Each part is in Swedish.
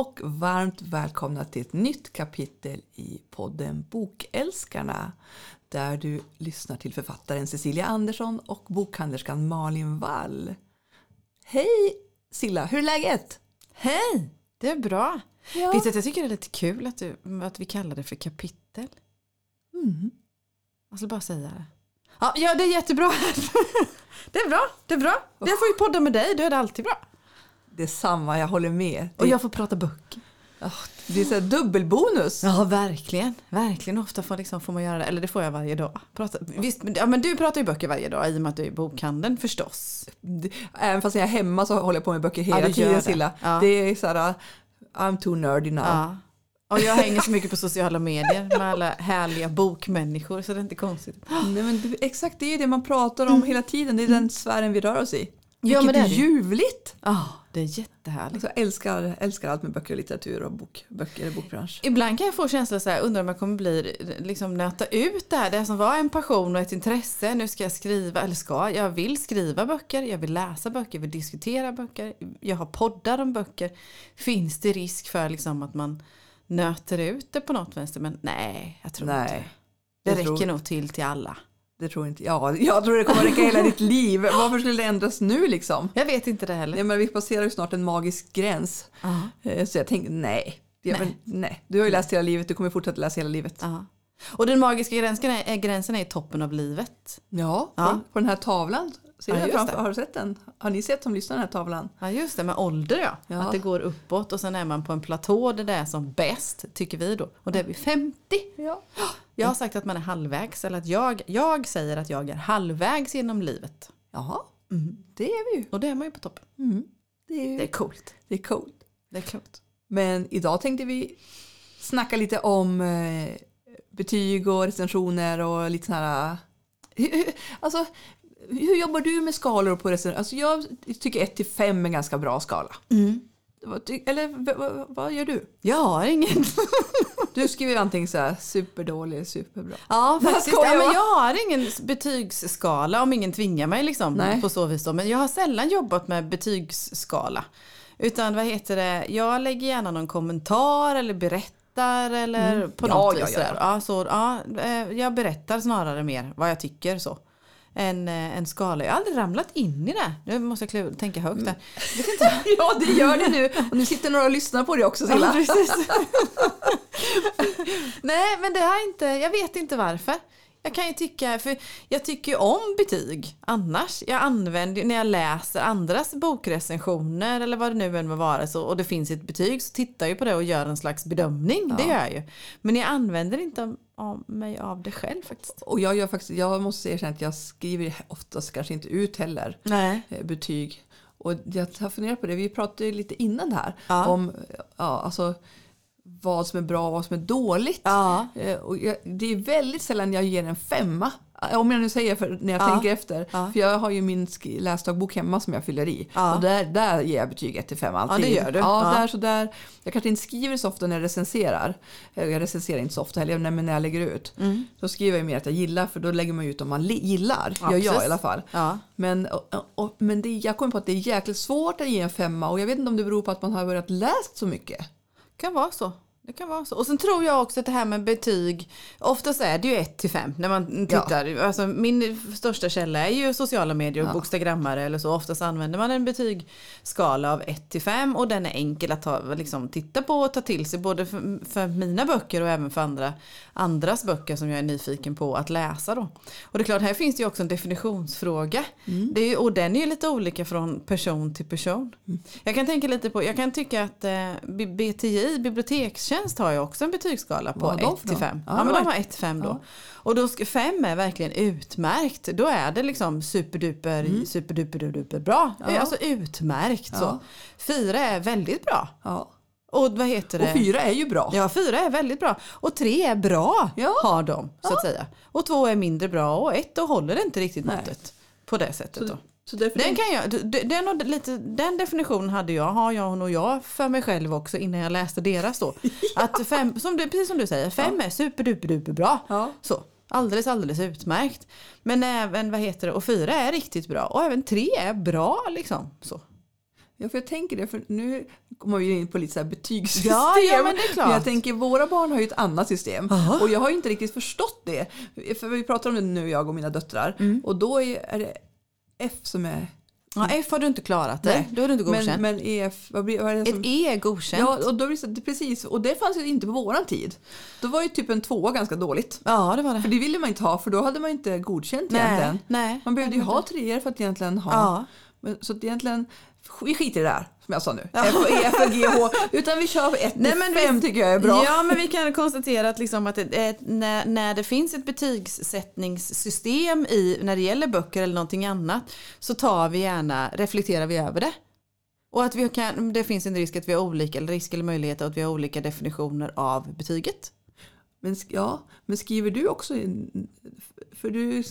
och varmt välkomna till ett nytt kapitel i podden Bokälskarna där du lyssnar till författaren Cecilia Andersson och bokhandlerskan Malin Wall. Hej Silla, hur är läget? Hej, det är bra. Ja. Vet du att jag tycker det är lite kul att, du, att vi kallar det för kapitel? Mm. Jag skulle bara säga det. Ja, ja det är jättebra. det är bra, det är bra. Jag får ju podda med dig, då är det alltid bra. Det är samma, jag håller med. Och Det, jag får prata böcker. det är så här dubbelbonus. Ja, verkligen. Verkligen. Ofta får, liksom, får man göra det. Eller det får jag varje dag. Prata, visst, ja, men du pratar ju böcker varje dag i och med att du är i bokhandeln förstås. Även fast jag är hemma så håller jag på med böcker hela Ja, tiden det. Silla. Ja. Det är så här, I'm too nerdy now. Ja. Och jag hänger så mycket på sociala medier med alla härliga bokmänniskor så det är inte konstigt. Nej, men det, exakt, det är det man pratar om hela tiden. Det är den sfären vi rör oss i. Ja, Vilket men det är det. ljuvligt! Ja, det är jättehärligt. Alltså, jag älskar, älskar allt med böcker och litteratur och bok, böcker och bokbransch. Ibland kan jag få känslan så här, undrar om jag kommer bli, liksom nöta ut det här, det som var en passion och ett intresse. Nu ska jag skriva, eller ska, jag vill skriva böcker, jag vill läsa böcker, jag vill diskutera böcker, jag har poddar om böcker. Finns det risk för liksom att man nöter ut det på något vänster? Men nej, jag tror inte Nej, det. jag Det räcker nog till till alla. Det tror inte jag. Jag tror det kommer räcka hela ditt liv. Varför skulle det ändras nu liksom? Jag vet inte det heller. Nej, men vi passerar ju snart en magisk gräns. Eh, Så jag tänkte nej. Det, nej. nej. Du har ju läst hela livet, du kommer fortsätta läsa hela livet. Ja. Och den magiska gränsen är, gränsen är i toppen av livet. Ja, på, Ja. på den här tavlan. Ser Ja, framför, har du sett den? Har ni sett som lyssnar den här tavlan? Ja just det, med ålder ja. Ja. Att det går uppåt och sen är man på en platå där det är som bäst, tycker vi då. Och det är vid 50. Ja. Jag har sagt att man är halvvägs, eller att jag, jag säger att jag är halvvägs genom livet. Jaha, Mm. det är vi ju. Och det är man ju på toppen. Mm. Det, är, Det är coolt. det är coolt. Det är coolt. Men idag tänkte vi snacka lite om eh, betyg och recensioner och lite sådana här... Hur- alltså, hur jobbar du med skalor på recensioner? Alltså jag tycker 1 till 5 är en ganska bra skala. Vad ty- Eller v- v- vad gör du? Jag har ingen. Du skriver ju antingen så här superdålig eller superbra. Ja, faktiskt. Ja, men jag. har ingen betygsskala om ingen tvingar mig liksom, Nej. på så vis. Då. Men jag har sällan jobbat med betygsskala. Utan vad heter det, jag lägger gärna någon kommentar eller berättar eller på Mm. Ja, något ja, vis. ja, sådär. Ja, så, ja, eh, jag berättar snarare mer vad jag tycker så. En, eh, en skala. Jag har aldrig ramlat in i det. Nu måste jag tänka högt där. Inte. Ja, det gör det nu. Och nu sitter några och lyssnar på det också Silla. Ja. Nej, men det har inte, jag vet inte varför. Jag kan ju tycka, för jag tycker ju om betyg annars. Jag använder när jag läser andras bokrecensioner eller vad det nu än må vara så, och det finns ett betyg så tittar jag på det och gör en slags bedömning. Det gör jag ju. Men jag använder inte av, mig av det själv faktiskt. Och jag, gör faktiskt, jag måste erkänna att jag skriver oftast kanske inte ut heller Nej. eh, betyg. Och jag har funderat på det, vi pratade ju lite innan här Ja. om ja, alltså, vad som är bra och vad som är dåligt. Ja. Eh, Och jag, det är väldigt sällan jag ger en femma. Eh, Om jag nu säger för, när jag Ja. tänker efter. Ja. För jag har ju min läsdagbok hemma som jag fyller i. Ja. Och där, där ger jag betyg 1 till 5 alltid. det gör du. Ja, Ja. Där, så där. Jag kanske inte skriver så ofta när jag recenserar. Eh, Jag recenserar inte så ofta heller, men när jag lägger ut. Mm. Då skriver jag mer att jag gillar, för då lägger man ut om man gillar. Ja, gör jag i alla fall. Ja. Men, och, och, men det, jag kommer på att det är jäkligt svårt att ge en femma och jag vet inte om det beror på att man har börjat läst så mycket. kan vara så. Det kan vara så. Och sen tror jag också att det här med betyg, oftast är det ju 1 till 5 när man tittar. Alltså min största källa är ju sociala medier och Ja. bokstagrammare eller så. Oftast använder man en betygsskala av 1 till 5 och den är enkel att ta, liksom, titta på och ta till sig både för, för mina böcker och även för andra, andras böcker som jag är nyfiken på att läsa då. Och det är klart, här finns det ju också en definitionsfråga. Det är, och den är ju lite olika från person till person. Jag kan tänka lite på, jag kan tycka att eh, BTI, bibliotekstjänst har ju också en betygsskala på Vad har de 1 för till något? 5. Ja, Ja, men det de har 1 till 5 då. Ja. Och då 5 är verkligen utmärkt. Då är det liksom superduper, superduper, duper bra. Mm. Ja. Alltså utmärkt så. Ja. 4 är väldigt bra. Ja. Och vad heter det? Och fyra är ju bra. Ja, fyra är väldigt bra. Och tre är bra, Ja. har de, så att säga. Och två är mindre bra och ett då håller inte riktigt måttet. På det sättet då. Så Den, kan jag, den, lite, den definitionen hade jag, har jag och jag för mig själv också innan jag läste deras då. Att fem, som du, precis som du säger, fem är superduper bra. Ja. Så, alldeles alldeles utmärkt. Men även, vad heter det, och fyra är riktigt bra. Och även tre är bra liksom. Så. Ja, för jag tänker det, för nu kommer vi in på lite så här betygssystem. Ja, ja, men det är klart. jag tänker, våra barn har ju ett annat system. Jaha. Och jag har ju inte riktigt förstått det. För vi pratar om det nu, jag och mina döttrar. Mm. Och då är är det F som är... Ja, F har du inte klarat det. Nej. Då är du inte godkänd. Men, men EF, vad, blir, vad är det som... Ett E är godkänt. Ja, och då precis. Och det fanns ju inte på våran tid. Då var ju typ en tvåa ganska dåligt. Ja, det var det. För det ville man inte ha, för då hade man inte godkänt Nej, egentligen. nej. Man behövde ju ha treor för att egentligen ha. Ja. Men, så att egentligen, vi skiter i det där som jag sa nu. F, E, F, G, H. Utan vi kör 1 Nej, men 5 vi- tycker jag är bra. Ja, men vi kan konstatera att, liksom att eh, när, när det finns ett betygssättningssystem i, när det gäller böcker eller någonting annat så tar vi gärna, reflekterar vi över det. Och att vi kan, det finns en risk att vi har olika, eller risk eller möjlighet att vi har olika definitioner av betyget. Men, ja, men skriver du också in, för du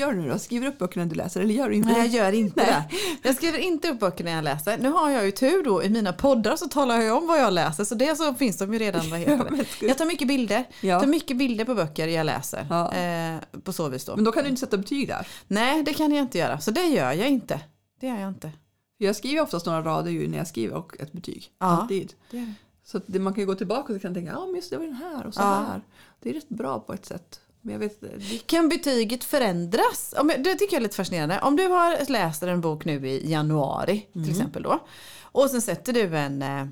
gör nu då? Skriver upp böckerna du läser eller gör du inte Nej, jag det? gör inte det. Jag skriver inte upp böcker när jag läser. Nu har jag ju tur då, i mina poddar så talar jag om vad jag läser så det så finns de ju redan. Vad heter det? Jag tar mycket bilder. Ja. tar mycket bilder på böcker jag läser. Ja. Eh, på så vis då. Men då kan du inte sätta betyg där. Nej, det kan jag inte göra. Så det gör jag inte. Det gör jag inte. Jag skriver oftast några rader ju när jag skriver och ett betyg. Ja. Alltid. Det jag. Så att det, man kan ju gå tillbaka och kan tänka, ja men just det var den här och så Ja. här. Det är rätt bra på ett sätt. Men jag vet det, Kan betyget förändras? Det tycker jag är lite fascinerande. Om du har läst en bok nu i januari till exempel då. Och sen sätter du en... eh,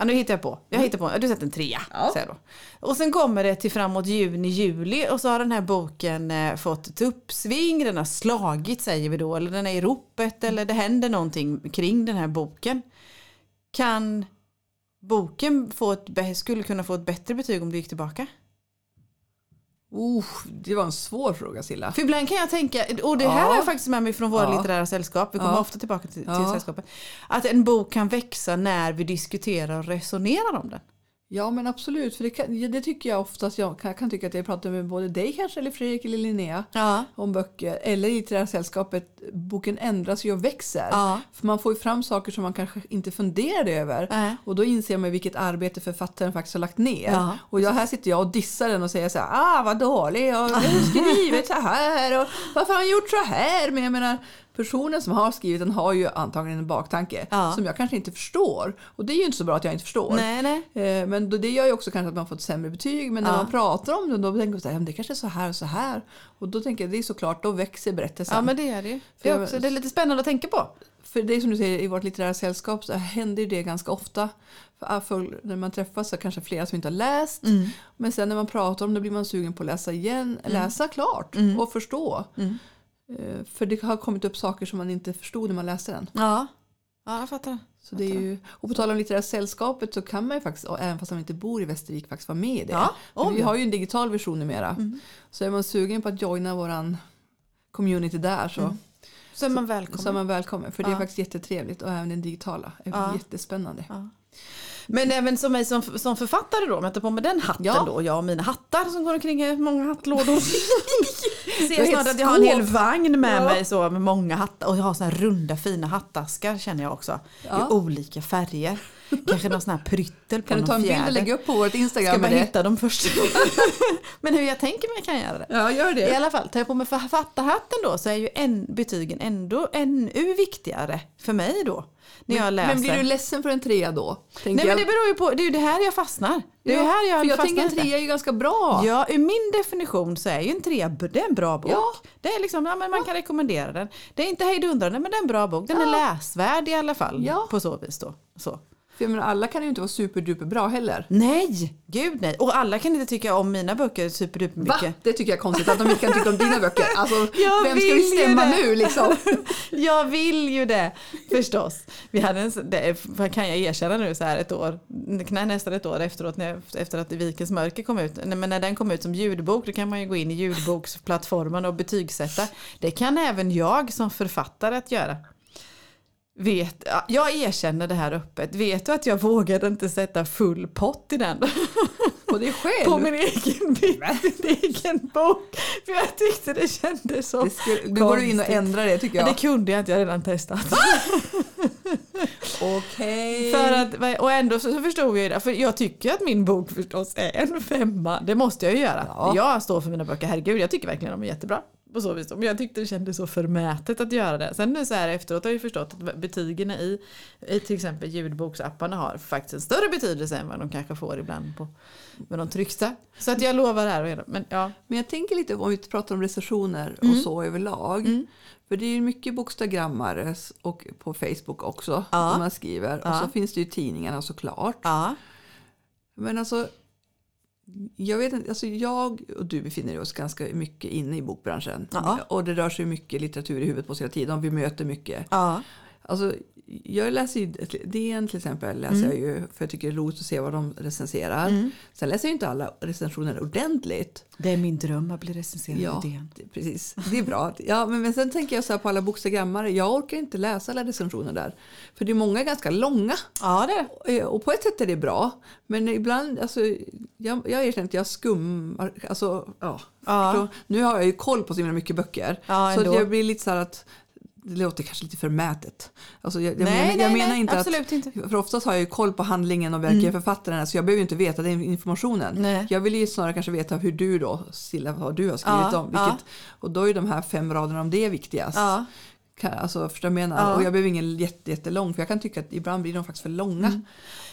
Ja, nu hittar jag på. Jag hittar på. Du sätter en trea. Ja. Säger då. Och sen kommer det till framåt juni, juli och så har den här boken eh, fått ett uppsving. Den har slagit säger vi då. Eller den är i ropet eller det händer någonting kring den här boken. Kan boken få ett, skulle kunna få ett bättre betyg om du gick tillbaka? Oh, det var en svår fråga Silla. För ibland kan jag tänka, och det här Ja. har jag faktiskt med mig från våra Ja. litterära sällskap, vi kommer Ja. ofta tillbaka till, till Ja. sällskapet. Att en bok kan växa när vi diskuterar och resonerar om den. Ja men absolut, för det, kan, det tycker jag oftast. Jag kan, kan tycka att jag pratar med både dig kanske, eller Fredrik eller Linnea Ja. om böcker. Eller i det här sällskapet, boken ändras ju och växer. Ja. För man får ju fram saker som man kanske inte funderade över. Nej. Och då inser man vilket arbete författaren faktiskt har lagt ner. Ja. Och jag, här sitter jag och dissar den och säger så här, ah vad dålig och har skrivit så här och varför har han gjort så här? Men jag menar, personen som har skrivit den har ju antagligen en baktanke Ja. som jag kanske inte förstår. Och det är ju inte så bra att jag inte förstår. Nej, nej. Eh, Men det gör ju också kanske att man får ett sämre betyg. Men när Ja. man pratar om det då tänker man så här, "Ja, men det kanske är så här och så här. Och då tänker jag, det är såklart, då växer berättelsen. Ja men det är det ju. Det jag- är, också, det är lite spännande att tänka på. För det är som du säger, i vårt litterära sällskap så händer det ganska ofta. För, ah, för när man träffas så kanske flera som inte har läst. Mm. Men sen när man pratar om det blir man sugen på att läsa igen, läsa klart Mm. och förstå. Eh, För det har kommit upp saker som man inte förstod när man läste den. Ja, ja jag fattar. Så det är ju, och på tal om litterära sällskapet så kan man ju faktiskt, även fast man inte bor i Västervik, faktiskt vara med i det. Ja, vi har ju en digital version numera. Mm. Så är man sugen på att joina våran community där så, Så är man välkommen. så är man välkommen. För det är Ja. faktiskt jättetrevligt och även den digitala är Ja. jättespännande. Ja. Men även som mig som, som författare då, om jag tar på mig den hatten Ja. då, jag och mina hattar som går omkring i många hattlådor. Jag Ser snart att jag har en hel vagn med Ja. mig så med många hattar och jag har såna här runda fina hattaskar känner jag också. Ja. I olika färger. Kanske någon sån här pryttel på Kan du någon ta en bild och lägga upp på vårt Ska Instagram bara det? hitta dem först. Men hur jag tänker mig kan jag göra det. Ja, gör I det. alla fall, tar jag på mig författarhatten då så är ju en, betygen ändå ännu viktigare för mig då. När jag läser. Men blir du ledsen för en trea då? Nej men det beror ju på, det är ju det här jag fastnar. Det är Ja, här jag för jag tänker en trea är ju ganska bra. Ja, ur min definition så är ju en trea det är en bra bok. Ja. Det är liksom, ja, men man kan rekommendera den. Det är inte hejdundrande men det är en bra bok. Den är Ja. läsvärd i alla fall. Ja. På så vis då. Så. För jag menar, alla kan ju inte vara superduper bra heller. Nej, gud nej. Och alla kan inte tycka om mina böcker superduper Va? mycket. Det tycker jag är konstigt att de inte kan tycka om dina böcker. Alltså, Jag vem ska vi stämma nu liksom? Jag vill ju det, förstås. Vi hade en, det kan jag erkänna nu så här ett år, nej, nästan ett år efteråt, när, efter att Vikens mörker kom ut. Nej, Men när den kom ut som ljudbok, då kan man ju gå in i ljudboksplattformen och betygsätta. Det kan även jag som författare att göra. Vet, ja, jag erkänner det här öppet. Vet du att jag vågade inte sätta full pott i den? Det är själv. På min egen, min egen bok. För jag tyckte det kändes så Det skulle, nu går du in och ändrar det tycker Ja, jag. det kunde jag inte, jag har redan testat. Okej. För att, och ändå så så förstod jag ju det, för jag tycker att min bok förstås är en femma. Det måste jag ju göra. Ja. Jag står för mina böcker, herregud, jag tycker verkligen de är jättebra. På så vis. Men jag tyckte det kändes så förmätet att göra det. Sen nu så här efteråt har jag förstått att betygen i, i till exempel ljudboksapparna har faktiskt en större betydelse än vad de kanske får ibland på med de tryckta. Så att jag lovar här och Men, ja. Men jag tänker lite om vi pratar om recensioner och Mm. så överlag. För det är ju mycket bokstagrammare och på Facebook också. Ja. Som man skriver. Ja. Och så finns det ju tidningarna såklart. ja. Men alltså, jag vet inte, alltså jag och du befinner oss ganska mycket inne i bokbranschen. Ja. Och det rör sig mycket litteratur i huvudet på sina tid. Och vi möter mycket. ja. Alltså, jag läser ju DN till exempel. Läser Mm. jag ju, för jag tycker det är roligt att se vad de recenserar. Sen läser jag inte alla recensioner ordentligt. Det är min dröm att bli recenserad Ja, i DN. precis. Det är bra. Ja, men, men sen tänker jag så här på alla bokstagrammare. Jag orkar inte läsa alla recensioner där. För det är många ganska långa. Ja det. Eh, Och på ett sätt är det bra. Men ibland, alltså, jag, jag erkänner att jag skummar. Alltså, ja. Ja. Nu har jag ju koll på så himla mycket böcker. Ja, så jag blir lite så här att det låter kanske lite förmätet. Alltså jag, jag, Nej, menar, nej, jag menar nej, inte absolut att... inte. Mm. För oftast har jag ju koll på handlingen och verkliga författaren så jag behöver ju inte veta den informationen. Nej. Jag vill ju snarare kanske veta hur du då, Silla, vad du har skrivit Ja, om. Vilket, ja. Och då är ju de här fem raderna om det viktigast. Ja. Alltså, förstår jag menar? Ja. Och jag behöver ingen jätte, jättelång för jag kan tycka att ibland blir de faktiskt för långa. Mm.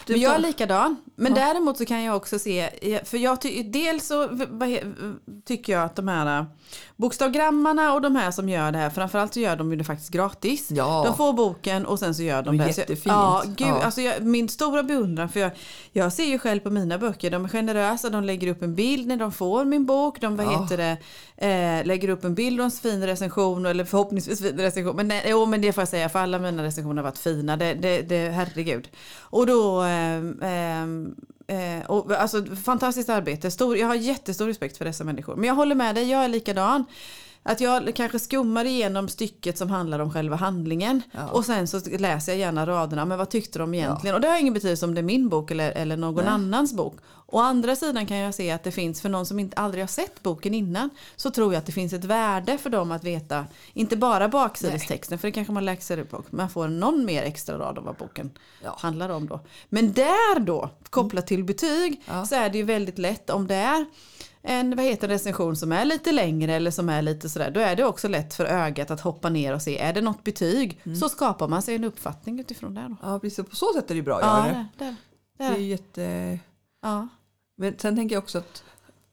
Typ Men jag är likadan. Men däremot så kan jag också se, för jag ty, dels så tycker jag att de här äh, bokstavgrammarna och de här som gör det här, framförallt så gör de ju det faktiskt gratis. Ja. De får boken och sen så gör de Det jättefint. Ja, gud, Ja. Alltså jag, min stora beundran, för jag, jag ser ju själv på mina böcker, de är generösa, de lägger upp en bild när de får min bok, de vad Ja. heter det, eh, lägger upp en bild och en fin recension, eller förhoppningsvis fin recension. Men, nej, jo, men det får jag säga, för alla mina recensioner har varit fina, det, det, det, herregud. Och då, ehm, Ehm, ehm, eh, och, alltså, fantastiskt arbete. Stor, jag har jättestor respekt för dessa människor. Men jag håller med dig, jag är likadan. Att jag kanske skummar igenom stycket som handlar om själva handlingen. Ja. Och sen så läser jag gärna raderna. Men vad tyckte de egentligen? Och det har ingen betydelse om det är min bok eller, eller någon Nej. annans bok. Å andra sidan kan jag se att det finns för någon som inte aldrig har sett boken innan. Så tror jag att det finns ett värde för dem att veta. Inte bara baksidestexten. För det kanske man läser upp. Man får någon mer extra rad om vad boken Ja. handlar om då. Men där då, kopplat till betyg, Ja. så är det ju väldigt lätt om det är en vad heter, recension som är lite längre eller som är lite sådär. Då är det också lätt för ögat att hoppa ner och se, är det något betyg? Så skapar man sig en uppfattning utifrån det då. Ja, precis. På så sätt är det bra Ja, det. det, det, är jätte... Ja. Men sen tänker jag också att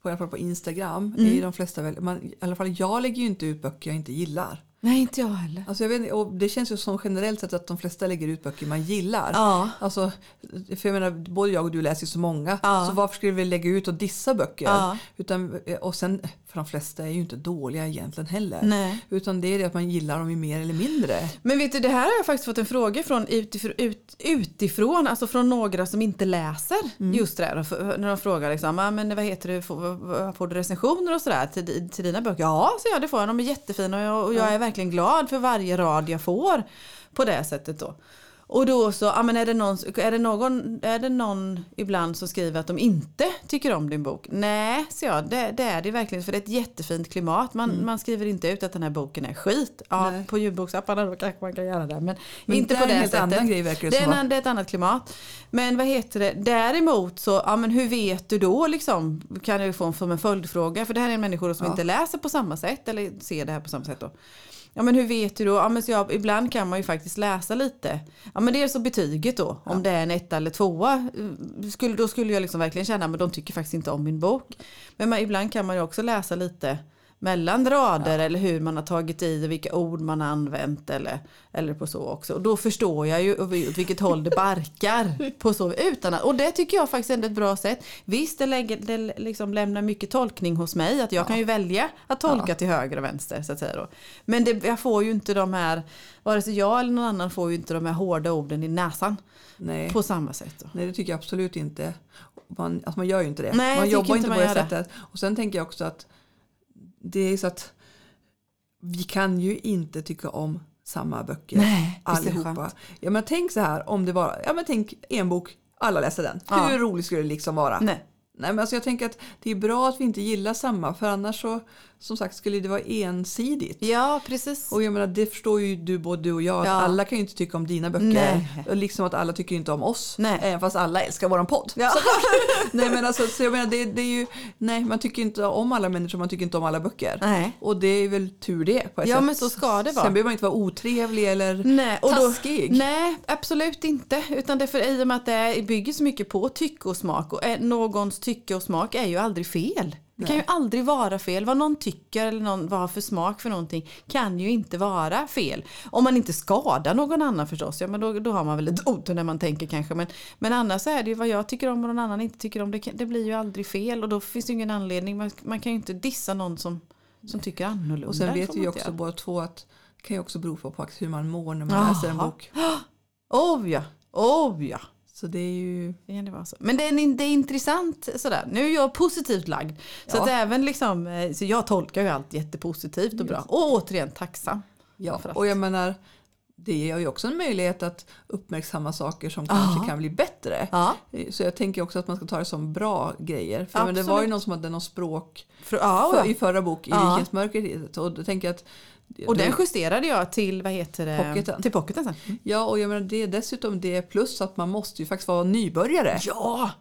på, i alla fall på Instagram Mm. är de flesta väl, man, i alla fall jag lägger ju inte ut böcker jag inte gillar. Nej, inte jag heller. Alltså jag vet, och det känns ju som generellt sett att de flesta lägger ut böcker man gillar. Ja. Alltså, för jag menar, både jag och du läser ju så många. Ja. Så varför skulle vi lägga ut och dissa böcker? Ja. Utan, och sen, för de flesta är ju inte dåliga egentligen heller. Nej. Utan det är det att man gillar dem ju mer eller mindre. Men vet du, det här har jag faktiskt fått en fråga från utifrån, ut, utifrån alltså från några som inte läser just det för- När de frågar liksom, ah, men vad heter det, får, får du recensioner och sådär till, till dina böcker? Ja, så jag, det får jag. De är jättefina och jag, och jag är verkligen glad för varje rad jag får på det sättet då. Och då så, ja men är det, någon, är, det någon, är det någon ibland som skriver att de inte tycker om din bok? Nej, så jag, det, det är det verkligen för det är ett jättefint klimat. Man, man skriver inte ut att den här boken är skit. Ja, Nej. på ljudboksapparna då kanske man kan göra det. Men, Men inte det på det en sättet. annan grej verkar det är en, det är ett annat klimat. Men vad heter det, däremot så, ja men hur vet du då liksom? Kan jag få som en följdfråga? För det här är människor som Ja. inte läser på samma sätt eller ser det här på samma sätt då. Ja men hur vet du då? Ja, men så jag, ibland kan man ju faktiskt läsa lite. Ja men det är så betyget då. Om det är en etta eller tvåa. Skulle, då skulle jag liksom verkligen känna att de tycker faktiskt inte om min bok. Men man, ibland kan man ju också läsa lite mellan rader eller hur man har tagit i och vilka ord man har använt eller, eller på så också. Och då förstår jag ju åt vilket håll det barkar. på så, utan att, och det tycker jag faktiskt är ett bra sätt. Visst, det, lägger, det liksom lämnar mycket tolkning hos mig. Att jag kan ju välja att tolka Ja. till höger och vänster. Så att säga då. Men det, jag får ju inte de här, vare sig jag eller någon annan får ju inte de här hårda orden i näsan Nej. på samma sätt. Då. Nej, det tycker jag absolut inte. Man, alltså man gör ju inte det. Nej, man jobbar inte man på det. sättet. Och sen tänker jag också att det är så att vi kan ju inte tycka om samma böcker Nej, allihopa. Ja, men tänk så här om det var, ja men tänk en bok, alla läser den. Ja. Hur roligt skulle det liksom vara? Nej. Nej, men alltså jag tänker att det är bra att vi inte gillar samma för annars så som sagt skulle det vara ensidigt. Ja, precis. Och jag menar det förstår ju du både du och jag att Ja. alla kan ju inte tycka om dina böcker. Nej. Och liksom att alla tycker inte om oss. Nej. Även fast alla älskar våran podd. Ja. nej men alltså så jag menar det, det är ju Nej man tycker inte om alla människor, man tycker inte om alla böcker. Nej. Och det är väl tur det på ett Ja, sätt. men så ska det vara. Sen behöver man inte vara otrevlig eller Nej, och då, taskig. nej, absolut inte. Utan det för, i och med att det bygger så mycket på tycke och smak. Och eh, någons tycke och smak är ju aldrig fel. Det kan ju aldrig vara fel. Vad någon tycker eller någon, vad har för smak för någonting kan ju inte vara fel. Om man inte skadar någon annan förstås. Ja, men då, då har man väl lite otur när man tänker kanske. Men, men annars är det ju vad jag tycker om och någon annan inte tycker om. Det, det blir ju aldrig fel. Och då finns det ingen anledning. Man, man kan ju inte dissa någon som, som tycker annorlunda. Och sen vet vi ju också båda två att det kan ju också bero på faktiskt hur man mår när man Jaha. läser en bok. Oh ja, oh ja. Så det är ju Det kan det vara så. Men det är, det är intressant sådär. Nu är jag positivt lagd. Så Ja. att även liksom, eh, så jag tolkar ju allt jättepositivt och bra. Och återigen tacksam. Ja, och jag menar det ger ju också en möjlighet att uppmärksamma saker som kanske kan bli bättre. Ja, Så jag tänker också att man ska ta det som bra grejer. För men det var ju någon som hade någon språk för, ja, för, i förra bok, i. Rikens mörker. Och då tänker jag att Och den justerade jag till, vad heter det? Pocketen. Till pocketen sen. Ja, och jag menar det är dessutom det plus att man måste ju faktiskt vara nybörjare. Ja!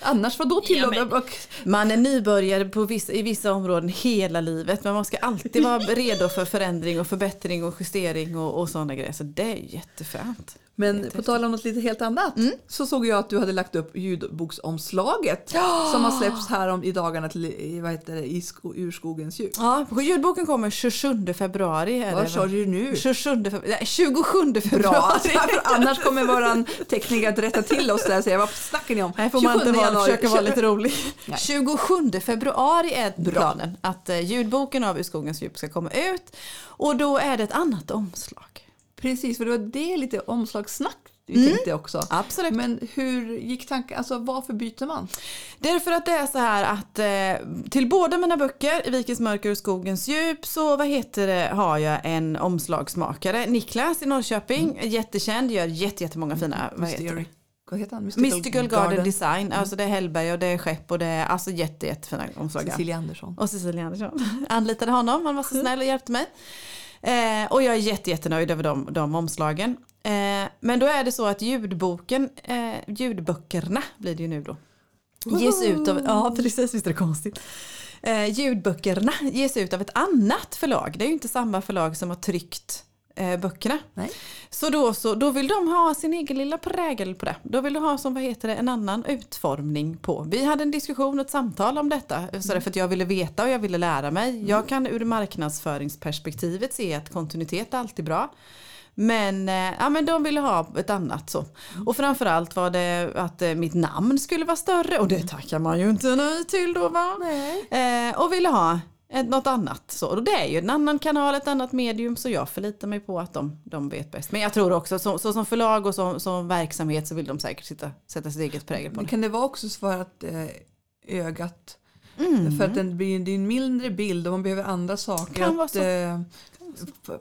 Annars vad då till Ja, Man är nybörjare på vissa, i vissa områden hela livet men man ska alltid vara redo för förändring och förbättring och justering och, och sådana grejer. Så det är jättefränt. Men på tal om något lite helt annat Mm. så såg jag att du hade lagt upp ljudboksomslaget som har släppts här om, i dagarna till i, vad heter det, i sko, ur skogens djup. Ja, ljudboken kommer 27 februari. Är Vad sa du nu? 27 februari, nej, 27 Bra, februari. för annars kommer våran tekniker att rätta till oss där och säga vad snackar ni om? Nej, får man inte 27 vara, januari. försöka vara lite rolig. Nej. 27 februari är Bra. planen att eh, ljudboken av Ur skogens djup ska komma ut. Och då är det ett annat omslag. Precis, för det var det lite omslagssnack vi Mm. tänkte också. Absolut. Men hur gick tanken, alltså varför byter man? Därför att det är så här att eh, till båda mina böcker, I Vikens mörker och Skogens djup, så vad heter det, har jag en omslagsmakare. Niklas i Norrköping, Mm. jättekänd, gör jätte, jättemånga fina, vad heter det? Vad heter han? Mystical Garden, Design, alltså det är Hellberg och det är Skepp och det är alltså jätte, jättefina omslag. Cecilia Andersson. Och Cecilia Andersson. Anlitade honom, han var så snäll och hjälpte mig. Eh, och jag är jätte, jättenöjd över de, de omslagen. Eh, men då är det så att ljudboken, eh, ljudböckerna blir det ju nu då. Ges ut av, ja precis, visst är det konstigt. Eh, ljudböckerna ges ut av ett annat förlag. Det är ju inte samma förlag som har tryckt eh, böckerna. Nej. Så då, så då vill de ha sin egen lilla prägel på det. Då vill de ha som vad heter det, en annan utformning på. Vi hade en diskussion och ett samtal om detta. Så därför att jag ville veta och jag ville lära mig. Jag kan ur marknadsföringsperspektivet se att kontinuitet är alltid bra. Men, eh, ja, men de ville ha ett annat så. Och framförallt var det att eh, mitt namn skulle vara större och det tackar man ju inte nej till då va? Nej. Eh, och ville ha något annat. Så, och det är ju en annan kanal, ett annat medium så jag förlitar mig på att de, de vet bäst. Men jag tror också så, så som förlag och som, som verksamhet så vill de säkert sitta, sätta sitt eget prägel på Men det. kan det vara också så att eh, ögat Mm. För att den blir, det är en mindre bild och man behöver andra saker. Kan vara att så. eh,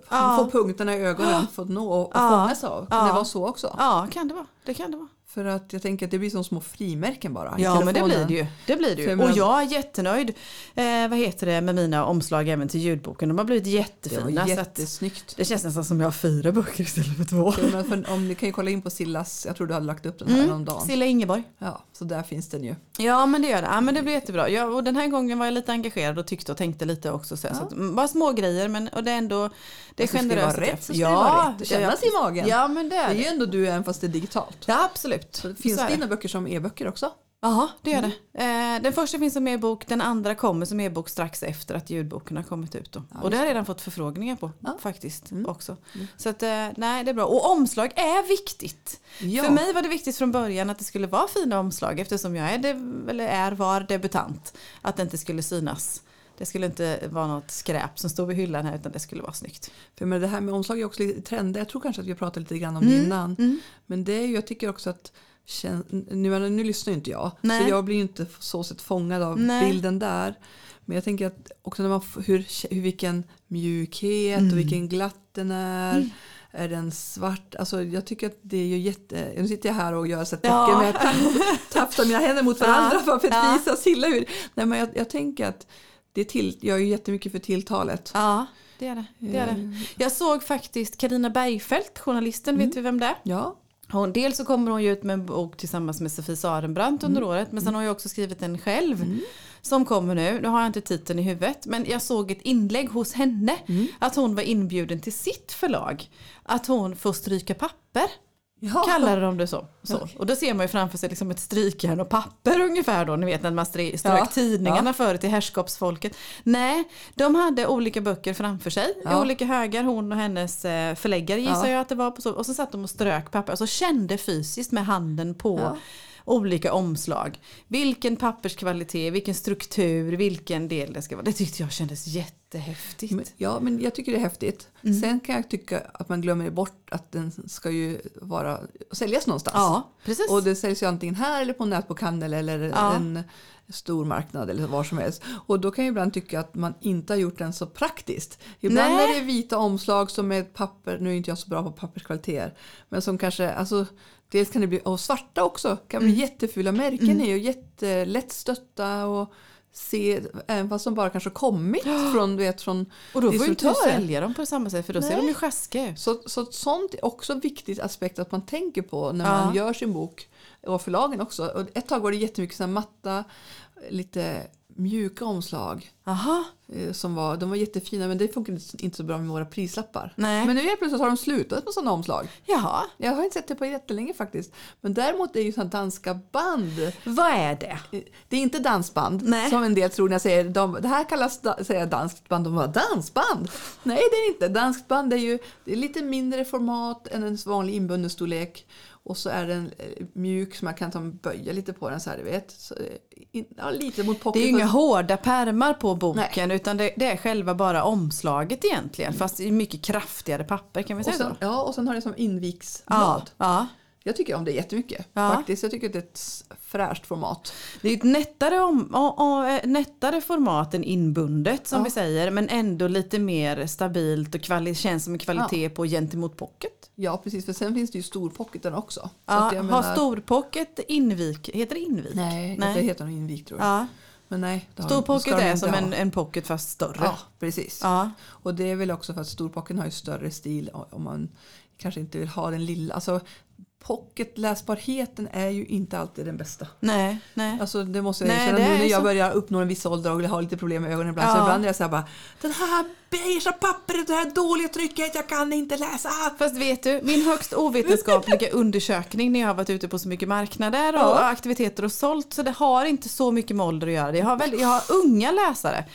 Ja. få punkterna i ögonen för att nå och Ja. fångas av. Kan Ja. det vara så också? Ja, kan det vara. Det kan det vara. För att jag tänker att det blir som små frimärken bara. Ja, men det blir det ju. Det blir det ju. Och jag är jättenöjd eh, vad heter det, med mina omslag även till ljudboken. De har blivit Det jättefina. att jättesnyggt. det känns nästan som jag har fyra böcker istället för två. Jag menar, för om ni kan ju kolla in på Sillas, jag tror du hade lagt upp den här Mm. om dagen. Silla Ingeborg. Ja, så där finns den ju. Ja men det gör det. Ja, men det blir jättebra. Ja, och den här gången var jag lite engagerad och tyckte och tänkte lite också. Så, så att, mm, bara små grejer men och det är ändå det är Alltså, ska det generöst. vara rätt så ska det vara rätt. Det kännas i magen. Ja men det Det är är ju ändå du även fast det är digitalt. Ja absolut. Så finns Så är det dina böcker som e-böcker också? Ja det gör det. Eh, den första finns som e-bok, den andra kommer som e-bok strax efter att ljudboken har kommit ut. Då. och det har jag redan fått förfrågningar på Ja. faktiskt Mm. också. Så att, eh, nej det är bra. Och omslag är viktigt. Ja. För mig var det viktigt från början att det skulle vara fina omslag eftersom jag är, eller är var debutant. Att det inte skulle synas. Det skulle inte vara något skräp som stod vid hyllan här utan det skulle vara snyggt. För men det här med omslag är också lite trendigt. Jag tror kanske att vi har pratat lite grann om Mm, det innan. Men det är ju, jag tycker också att nu, nu lyssnar ju inte jag. Nej. Så jag blir ju inte så sett fångad av Nej. bilden där. Men jag tänker att också när man, hur, hur, vilken mjukhet Mm. och vilken glatt den är. är den svart? Alltså jag tycker att det är ju jätte... Nu sitter jag här och gör så här Ja. tecken med att ta- tafsa mina händer mot varandra Ja. för att Ja. visa Silla hur... Nej men jag, jag tänker att det är till, jag är ju jättemycket för tilltalet. Ja, det är det. det, är det. Jag såg faktiskt Karina Bergfeldt, journalisten, vet du vem det är? Ja. Hon, dels så kommer hon ju ut med en bok tillsammans med Sofie Sarenbrant under året men sen har jag också skrivit en själv som kommer nu. Nu har jag inte titeln i huvudet men jag såg ett inlägg hos henne att hon var inbjuden till sitt förlag. Att hon får stryka papper. Ja. Kallade de det så. så. Och då ser man ju framför sig liksom ett strykjärn och papper ungefär då. Ni vet när man strö- strök Ja. tidningarna förut till herrskapsfolket. Nej, de hade olika böcker framför sig. I Ja. olika högar. Hon och hennes eh, förläggare gissar Ja. jag att det var. På så. Och så satt de och strök papper. Och så kände fysiskt med handen på Ja. olika omslag. Vilken papperskvalitet, vilken struktur, vilken del det ska vara. Det tyckte jag kändes jättehäftigt. Men, ja, men jag tycker det är häftigt. Mm. Sen kan jag tycka att man glömmer bort att den ska ju vara, säljas någonstans. ja, precis. Och det säljs ju antingen här eller på en nätbokhandel eller Ja. en stor marknad eller var som helst. Och då kan jag ibland tycka att man inte har gjort den så praktiskt. Ibland Nej. är det vita omslag som är papper, nu är inte jag så bra på papperskvaliteter, men som kanske, alltså dels kan det bli, och svarta också, kan Mm. bli jättefula märken är ju jättelätt stötta och se, även fast de bara kanske kommit från, du vet, från och då får inte du distributörer. sälja dem på samma sätt för då ser Nej. de ju sjaskiga ut. Så, så sånt är också en viktig aspekt att man tänker på när Ja. man gör sin bok. Och förlagen också. Och ett tag var det jättemycket såna matta, lite mjuka omslag. Aha. eh, Som var, de var jättefina men det funkade inte så bra med våra prislappar. Nej. Men nu helt plötsligt har de slutat med sådana omslag. Jaha, Jag har inte sett det på jättelänge faktiskt. Men däremot är ju sådana danska band. vad är det? eh, Det är inte dansband Nej. som en del tror när jag säger de, det här kallas da, säger danskt band. De bara dansband. Nej det är inte. Danskt band är ju det är lite mindre format än en vanlig inbunden storlek. Och så är den eh, mjuk så man kan ta böja lite på den så här du vet. Så, eh, ja, lite mot pocket. Det är ju inga hårda pärmar på boken utan det, det är själva bara omslaget egentligen fast i mycket kraftigare papper kan vi och säga sen, så? ja och sen har det som inviksblad. Ja, ja. Jag tycker om det jättemycket. Ja. Faktiskt. Jag tycker det är ett fräscht format. Det är ett nättare, om, och, och, eh, nättare format än inbundet som Ja. vi säger men ändå lite mer stabilt och kvali- känns som en kvalitet på gentemot pocket. Ja precis för sen finns det ju storpocketen också. Så Ja, har menar- storpocket invik, heter det invik? Nej, Nej. det heter nog invik tror jag. Ja, Men nej. storpocket är som en, en pocket fast större. Ja, precis. Ja. Och det är väl också för att storpocken har ju större stil om man kanske inte vill ha den lilla. Alltså pocketläsbarheten är ju inte alltid den bästa. Nej, nej. Alltså det måste jag erkänna nu är när jag så. börjar uppnå en viss ålder och har lite problem med ögonen ibland. Ja. Så ibland är jag så här bara Den här beigea pappret, det här dåliga trycket, jag kan inte läsa. Fast vet du, min högst ovetenskapliga undersökning när jag har varit ute på så mycket marknader och Ja. aktiviteter och sålt så det har inte så mycket med ålder att göra. Jag har, väl, jag har unga läsare.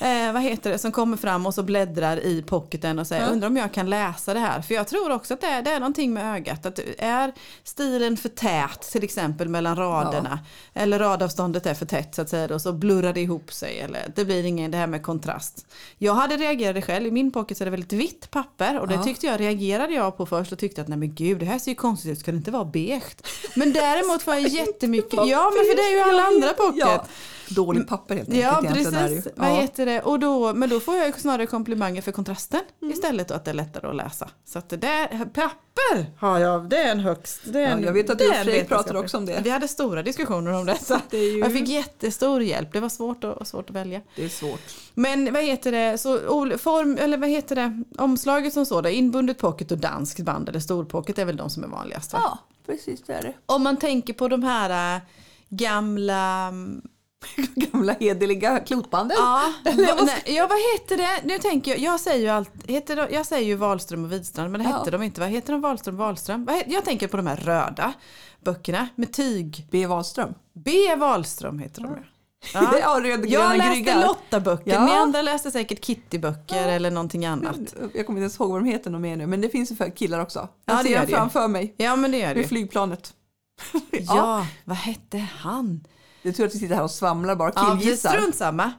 Eh, vad heter det, som kommer fram och så bläddrar i pocketen och säger Ja. undrar om jag kan läsa det här. För jag tror också att det är, det är någonting med ögat. Att är stilen för tät till exempel mellan raderna eller radavståndet är för tätt så att säga och så blurrar det ihop sig eller det blir ingen det här med kontrast. Jag hade reagerat själv, i min pocket så är det väldigt vitt papper och det Ja. tyckte jag reagerade jag på först och tyckte att nej men gud det här ser ju konstigt ut, ska det inte vara beige? Men däremot var jag jättemycket, ja men för det är ju alla andra pocket. Ja, dåligt papper helt enkelt. Ja precis, vad Ja. heter det? Och då, men då får jag snarare komplimanger för kontrasten Mm. istället och att det är lättare att läsa. Så att det där, papper har jag, det är en högst. Det är en, Ja, jag vet att du och pratar också om det. Vi hade stora diskussioner om detta. Det ju- Jag fick jättestor hjälp, det var svårt att, svårt att välja. Det är svårt. Men vad heter det, så, form, eller vad heter det, omslaget som så, då, inbundet pocket och danskt band eller storpocket är väl de som är vanligast va? Ja, precis det är det. Om man tänker på de här äh, gamla Gamla hederliga klotbanden. Ja, va, nej, ja, vad heter det? Nu tänker jag, jag säger ju allt, heter de, jag säger ju Wahlström och Widstrand men det Ja. hette de inte. Vad heter de Wahlström Wahlström? Vad Jag tänker på de här röda böckerna med tyg. B. Wahlström. B. Wahlström heter de. Ja. Ja. rödgröna Jag läste. Lotta-böcker, Ja. ni andra läste säkert Kitty-böcker eller någonting annat. Jag kommer inte ens ihåg vad de heter något mer nu, men det finns ju för killar också. Ja, Jag det ser det framför mig. Ja men det gör det Med flygplanet. Ja, vad hette han? Det är tur att vi sitter här och svamlar bara, Ja, killgissar. strunt samma.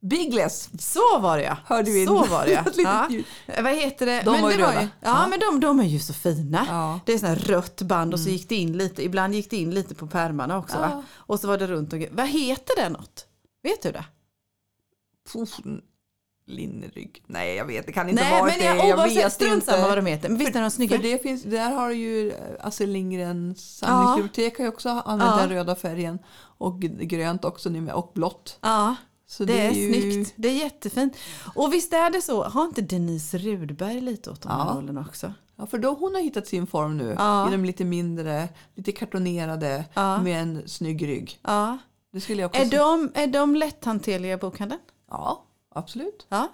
Bigless Så var det ja. hörde vi. Så var det ja. Ja. Vad heter det? De var ju det röda. ja, Ja. men de, de är ju så fina. Ja. Mm. Det är här rött band och så gick det in lite, ibland gick det in lite på pärmarna också Ja. Och så var det runt och Vad heter det något? Vet du det? Linnerygg. Nej, jag vet. Det kan inte Nej vara men det. jag, oavsett, vet strunt inte. samma vad de heter. Men visst är de snygga? För det finns, där har ju eh, Astrid Lindgrens samlingsbibliotek har ju också använt Ja. den röda färgen. Och grönt också nu med, och blått. Ja, Så det, är ju- snyggt. Det är jättefint. Och visst är det så, har inte Denise Rudberg lite åt de här Ja. rollerna också? Ja, för då hon har hittat sin form nu. Ja. I de lite mindre, lite kartonerade Ja. med en snygg rygg. Ja. Det skulle jag också Är de, är de lätthanterliga i bokhandeln? Ja, absolut. Ja.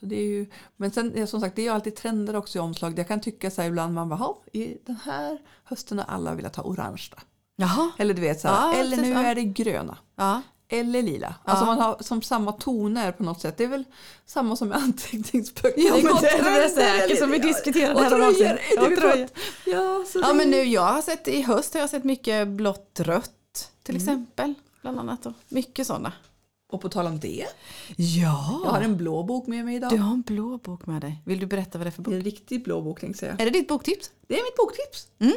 Så det är ju, men sen som sagt, det är ju alltid trender också i omslag. Jag kan tycka så här ibland, man bara, "Ha, i den här hösten har alla velat ha orange. Jaha. Eller du vet så här, Ja, eller nu ja. är det gröna. Ja. Eller lila. Alltså man har som samma toner på något sätt. Det är väl samma som med anteckningsböcker. Ja, men det är det säkert som vi diskuterade Och här om tröjor. Och tröjor. Ja, så Ja men nu jag har sett i höst har jag sett mycket blått rött till Mm. exempel. Bland annat då. Mycket sådana. Och på tal om det. Ja. Jag har en blå bok med mig idag. Du har en blå bok med dig. Vill du berätta vad det är för Det bok? är en riktig blå bok tänkte jag. Är det ditt boktips? Det är mitt boktips. Mm.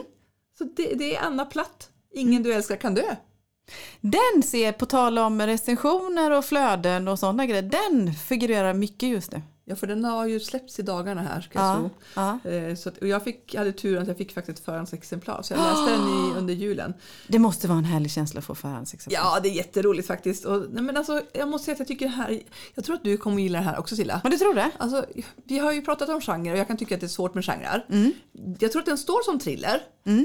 Så det, det är Anna Platt. Ingen du älskar kan dö. Den ser, på tal om recensioner och flöden och sådana grejer, den figurerar mycket just nu. Ja, för den har ju släppts i dagarna här ska jag Ja, tro. ja. Eh, Så att, och jag fick, hade turen att jag fick faktiskt ett förhandsexemplar. Så jag läste den i, under julen. Det måste vara en härlig känsla att få förhandsexemplar. Ja, det är jätteroligt faktiskt. Och, nej, men alltså, jag måste säga att jag tycker här, jag tror att du kommer gilla det här också Silla. Men du tror det? Alltså, vi har ju pratat om genre och jag kan tycka att det är svårt med genrer. Mm. Jag tror att den står som thriller,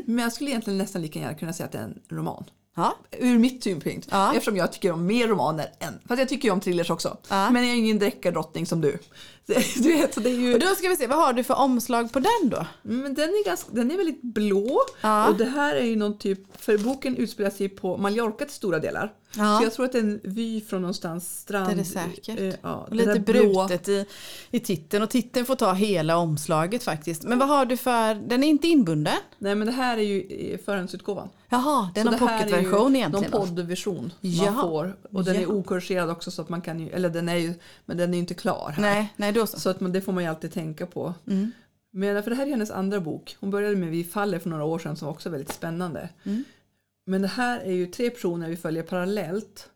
men jag skulle egentligen nästan lika gärna kunna säga att det är en roman. Ja. Ur mitt synpunkt. Ja. Eftersom jag tycker om mer romaner än... Fast jag tycker ju om thrillers också. Ja. Men jag är ingen deckardrottning som du. Du vet, det är ju... Och då ska vi se, vad har du för omslag på den då? Men den är, ganska, den är väldigt blå. Ja. Och det här är ju någon typ... För boken utspelar sig på Mallorca till stora delar. Ja. Så jag tror att det är en vy från någonstans strand. Det är det säkert. eh, ja, Och lite brutet i, i titeln och titeln får ta hela omslaget faktiskt. Men vad har du för, den är inte inbunden? Nej men det här är ju eh, förhandsutgåvan. Jaha, det är Så någon det här är pocketversion egentligen. Någon poddversion Jaha. man får. Och den är Jaha. okorrigerad också så att man kan ju, eller den är ju, men den är ju inte klar här. Nej, nej då så. Så att man, det får man ju alltid tänka på. Mm. Men för det här är hennes andra bok. Hon började med Vi faller för några år sedan som också är väldigt spännande. Mm. Men det här är ju tre personer vi följer parallellt.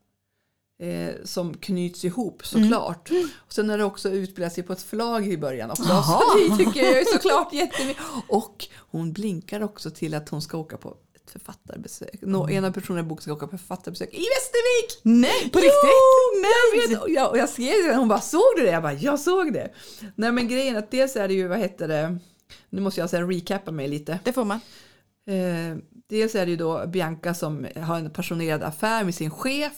Eh, som knyts ihop såklart. Och sen är det också utspelat sig på ett förlag i början också. Jaha. Så det tycker jag är såklart jättemycket. Och hon blinkar också till att hon ska åka på ett författarbesök. Nå, ena personen i boken ska åka på författarbesök i Västervik! Nej, på Jo, riktigt? Jag vet, och, jag, och jag skrev det, hon bara såg du det? Jag bara jag såg det. Nej men grejen att dels är det ju, vad heter det, nu måste jag säga recappa mig lite. Det får man. Eh, dels är det ju då Bianca som har en passionerad affär med sin chef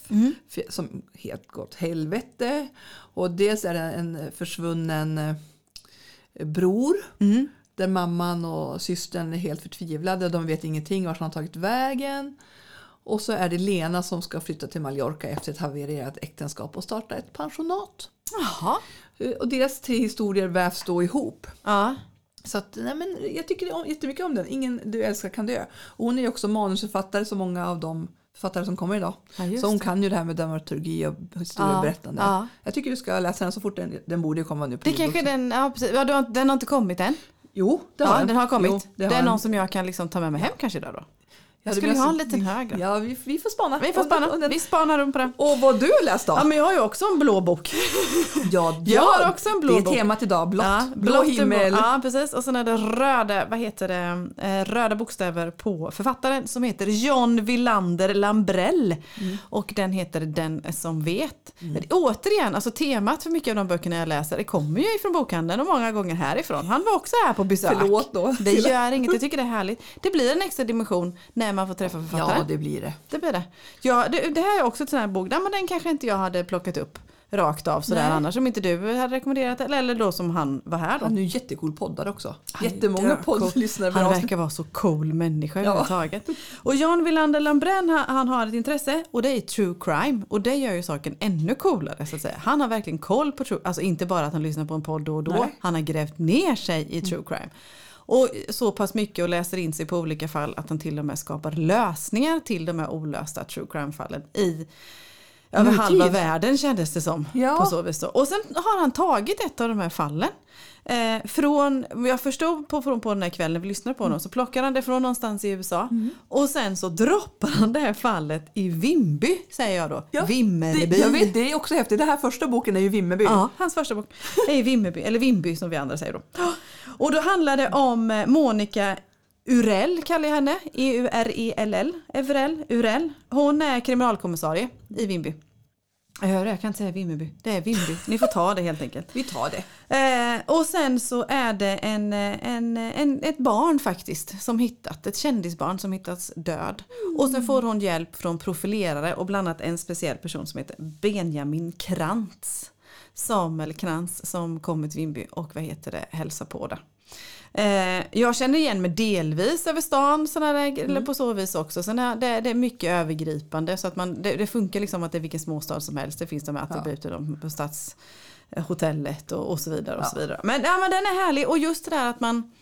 f- som helt gått helvete. Och dels är det en försvunnen eh, bror. Där mamman och systern är helt förtvivlade. De vet ingenting vart han har tagit vägen. Och så är det Lena som ska flytta till Mallorca efter ett havererat äktenskap och starta ett pensionat. Jaha. Eh, Och deras tre historier vävs då ihop. Ja. Så att, nej men jag tycker jättemycket om den. Ingen du älskar kan dö. Och hon är också manusförfattare som många av de författare som kommer idag. Ja, så hon det. kan ju det här med dramaturgi och historieberättande. Ja, ja. Jag tycker du ska läsa den så fort den, den borde komma nu på Det kanske den, ja precis. Ja, den har inte kommit än. Jo, det har Ja, den. den har kommit. Jo, det har är den. någon som jag kan liksom ta med mig hem kanske idag då. Jag skulle ha en alltså- liten hög då. Ja, vi, vi får spana. Vi får spana. den- Vi spanar runt på den. Och vad du läst då? Ja men jag har ju också en blå bok. Ja, Jag har också en blå Det är bok. temat idag. Blått. Ja, blå och himmel. blå. Ja precis och sen är det röda, vad heter det, eh, röda bokstäver på författaren som heter John Villander Lambrell. Mm. Och den heter Den som vet. Men återigen, alltså temat för mycket av de böckerna jag läser det kommer ju ifrån bokhandeln och många gånger härifrån. Han var också här på besök. Förlåt då. Det gör inget, jag tycker det är härligt. Det blir en extra dimension när man får träffa författaren. Ja, det blir det. Det blir det. Ja, det, det här är också en sån här bok, nej, men den kanske inte jag hade plockat upp rakt av sådär Nej. annars om inte du hade rekommenderat. Eller, eller då som han var här då. Han är ju jättecool poddar också. Han Jättemånga poddlyssnare. Han verkar vara så cool människa Ja. överhuvudtaget. Och Jan Wilander Lambrén han, han har ett intresse och det är true crime. Och det gör ju saken ännu coolare så att säga. Han har verkligen koll på true, alltså inte bara att han lyssnar på en podd då och då. Nej. Han har grävt ner sig i true crime. Och så pass mycket och läser in sig på olika fall att han till och med skapar lösningar till de här olösta true crime-fallen i över halva världen kändes det som. Ja. På så vis då. Och sen har han tagit ett av de här fallen. Eh, från, jag förstod på, från på den här kvällen när vi lyssnade på honom så plockar han det från någonstans i USA och sen så droppar han det här fallet i Vimby säger jag då. Ja, Vimmerby. Det, jag vet, det är också häftigt. Den här första boken är ju Vimmerby. Ja, hans första bok är i Vimmerby, eller Vimby som vi andra säger då. Och då handlar det om eh, Monica Urell kallar jag henne, E-U-R-E-L-L, Evrell, Urell. Hon är kriminalkommissarie i Vimby. Jag hör det, jag kan inte säga Vimmerby, det är Vimby. Ni får ta det helt enkelt. Vi tar det. Eh, och sen så är det en, en, en, ett barn faktiskt som hittat, ett kändisbarn som hittats död. Och sen får hon hjälp från profilerare och bland annat en speciell person som heter Benjamin Krantz. Samuel Krantz som kommer till Vimby och vad heter det, hälsar på det. Eh, jag känner igen mig delvis över stan såna där, eller på så vis också. Sen är det, det är mycket övergripande så att man, det, det funkar liksom att det är vilken småstad som helst. Det finns de här attributen på stadshotellet och, och så vidare. Och så vidare. Men, ja, men den är härlig och just det där att man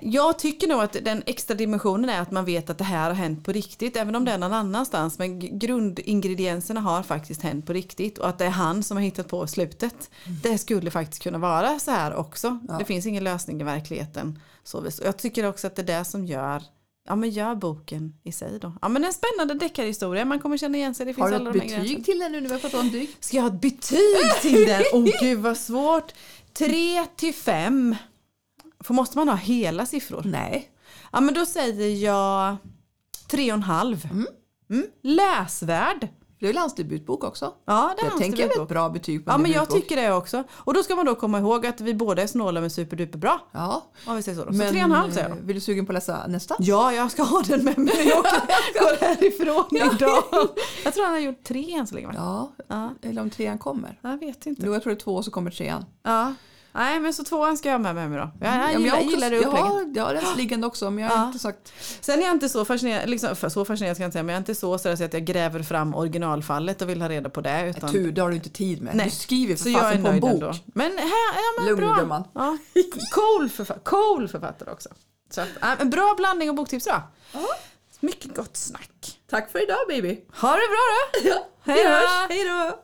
jag tycker nog att den extra dimensionen är att man vet att det här har hänt på riktigt. Även om det är någon annanstans. Men grundingredienserna har faktiskt hänt på riktigt. Och att det är han som har hittat på slutet. Det skulle faktiskt kunna vara så här också. Det finns ingen lösning i verkligheten. Så jag tycker också att det är det som gör Ja men gör boken i sig då. Ja men en spännande deckarhistoria. Man kommer känna igen sig. Det finns Har du alla ett betyg till den nu när vi har betyg? Ska jag ha ett betyg till den? Åh gud vad svårt. 3 till 5. För måste man ha hela siffror? Nej. Ja men då säger jag 3,5. Mm. Läsvärd. Det är landsdebutbok också. Ja det Jag tänker debutbok. ett bra betyg på Ja en men jag tycker det också. Och då ska man då komma ihåg att vi båda är snåla men superduper bra. Ja. Om vi säger så då. Så Men 3,5 säger eh, jag. vill du sugen på att läsa nästa? Ja, jag ska ha den med mig när jag går härifrån idag. Jag tror han har gjort tre än så länge? Ja, Ja. eller om trean kommer. Jag vet inte. Jo, jag tror det är två så kommer trean. Ja. Nej men så tvåan ska jag ha med mig då. Jag, jag, Ja, men gillar, också- gillar det jag upplägget. jag har den liggande också men jag har Ja. inte sagt... Sen är jag inte så fascinerad, liksom, så fascinerad ska jag inte säga, men jag är inte så stressad att jag gräver fram originalfallet och vill ha reda på det. Utan, Tur, det har du inte tid med. Nej. Du skriver för så jag är fasen på en bok. ändå. Men här, ja men Lugn bra. gumman. Ja. Cool, författare, cool författare också. Så att, en bra blandning av boktips då. Mycket gott snack. Tack för idag baby. Ha det bra då! Ja. Hej då!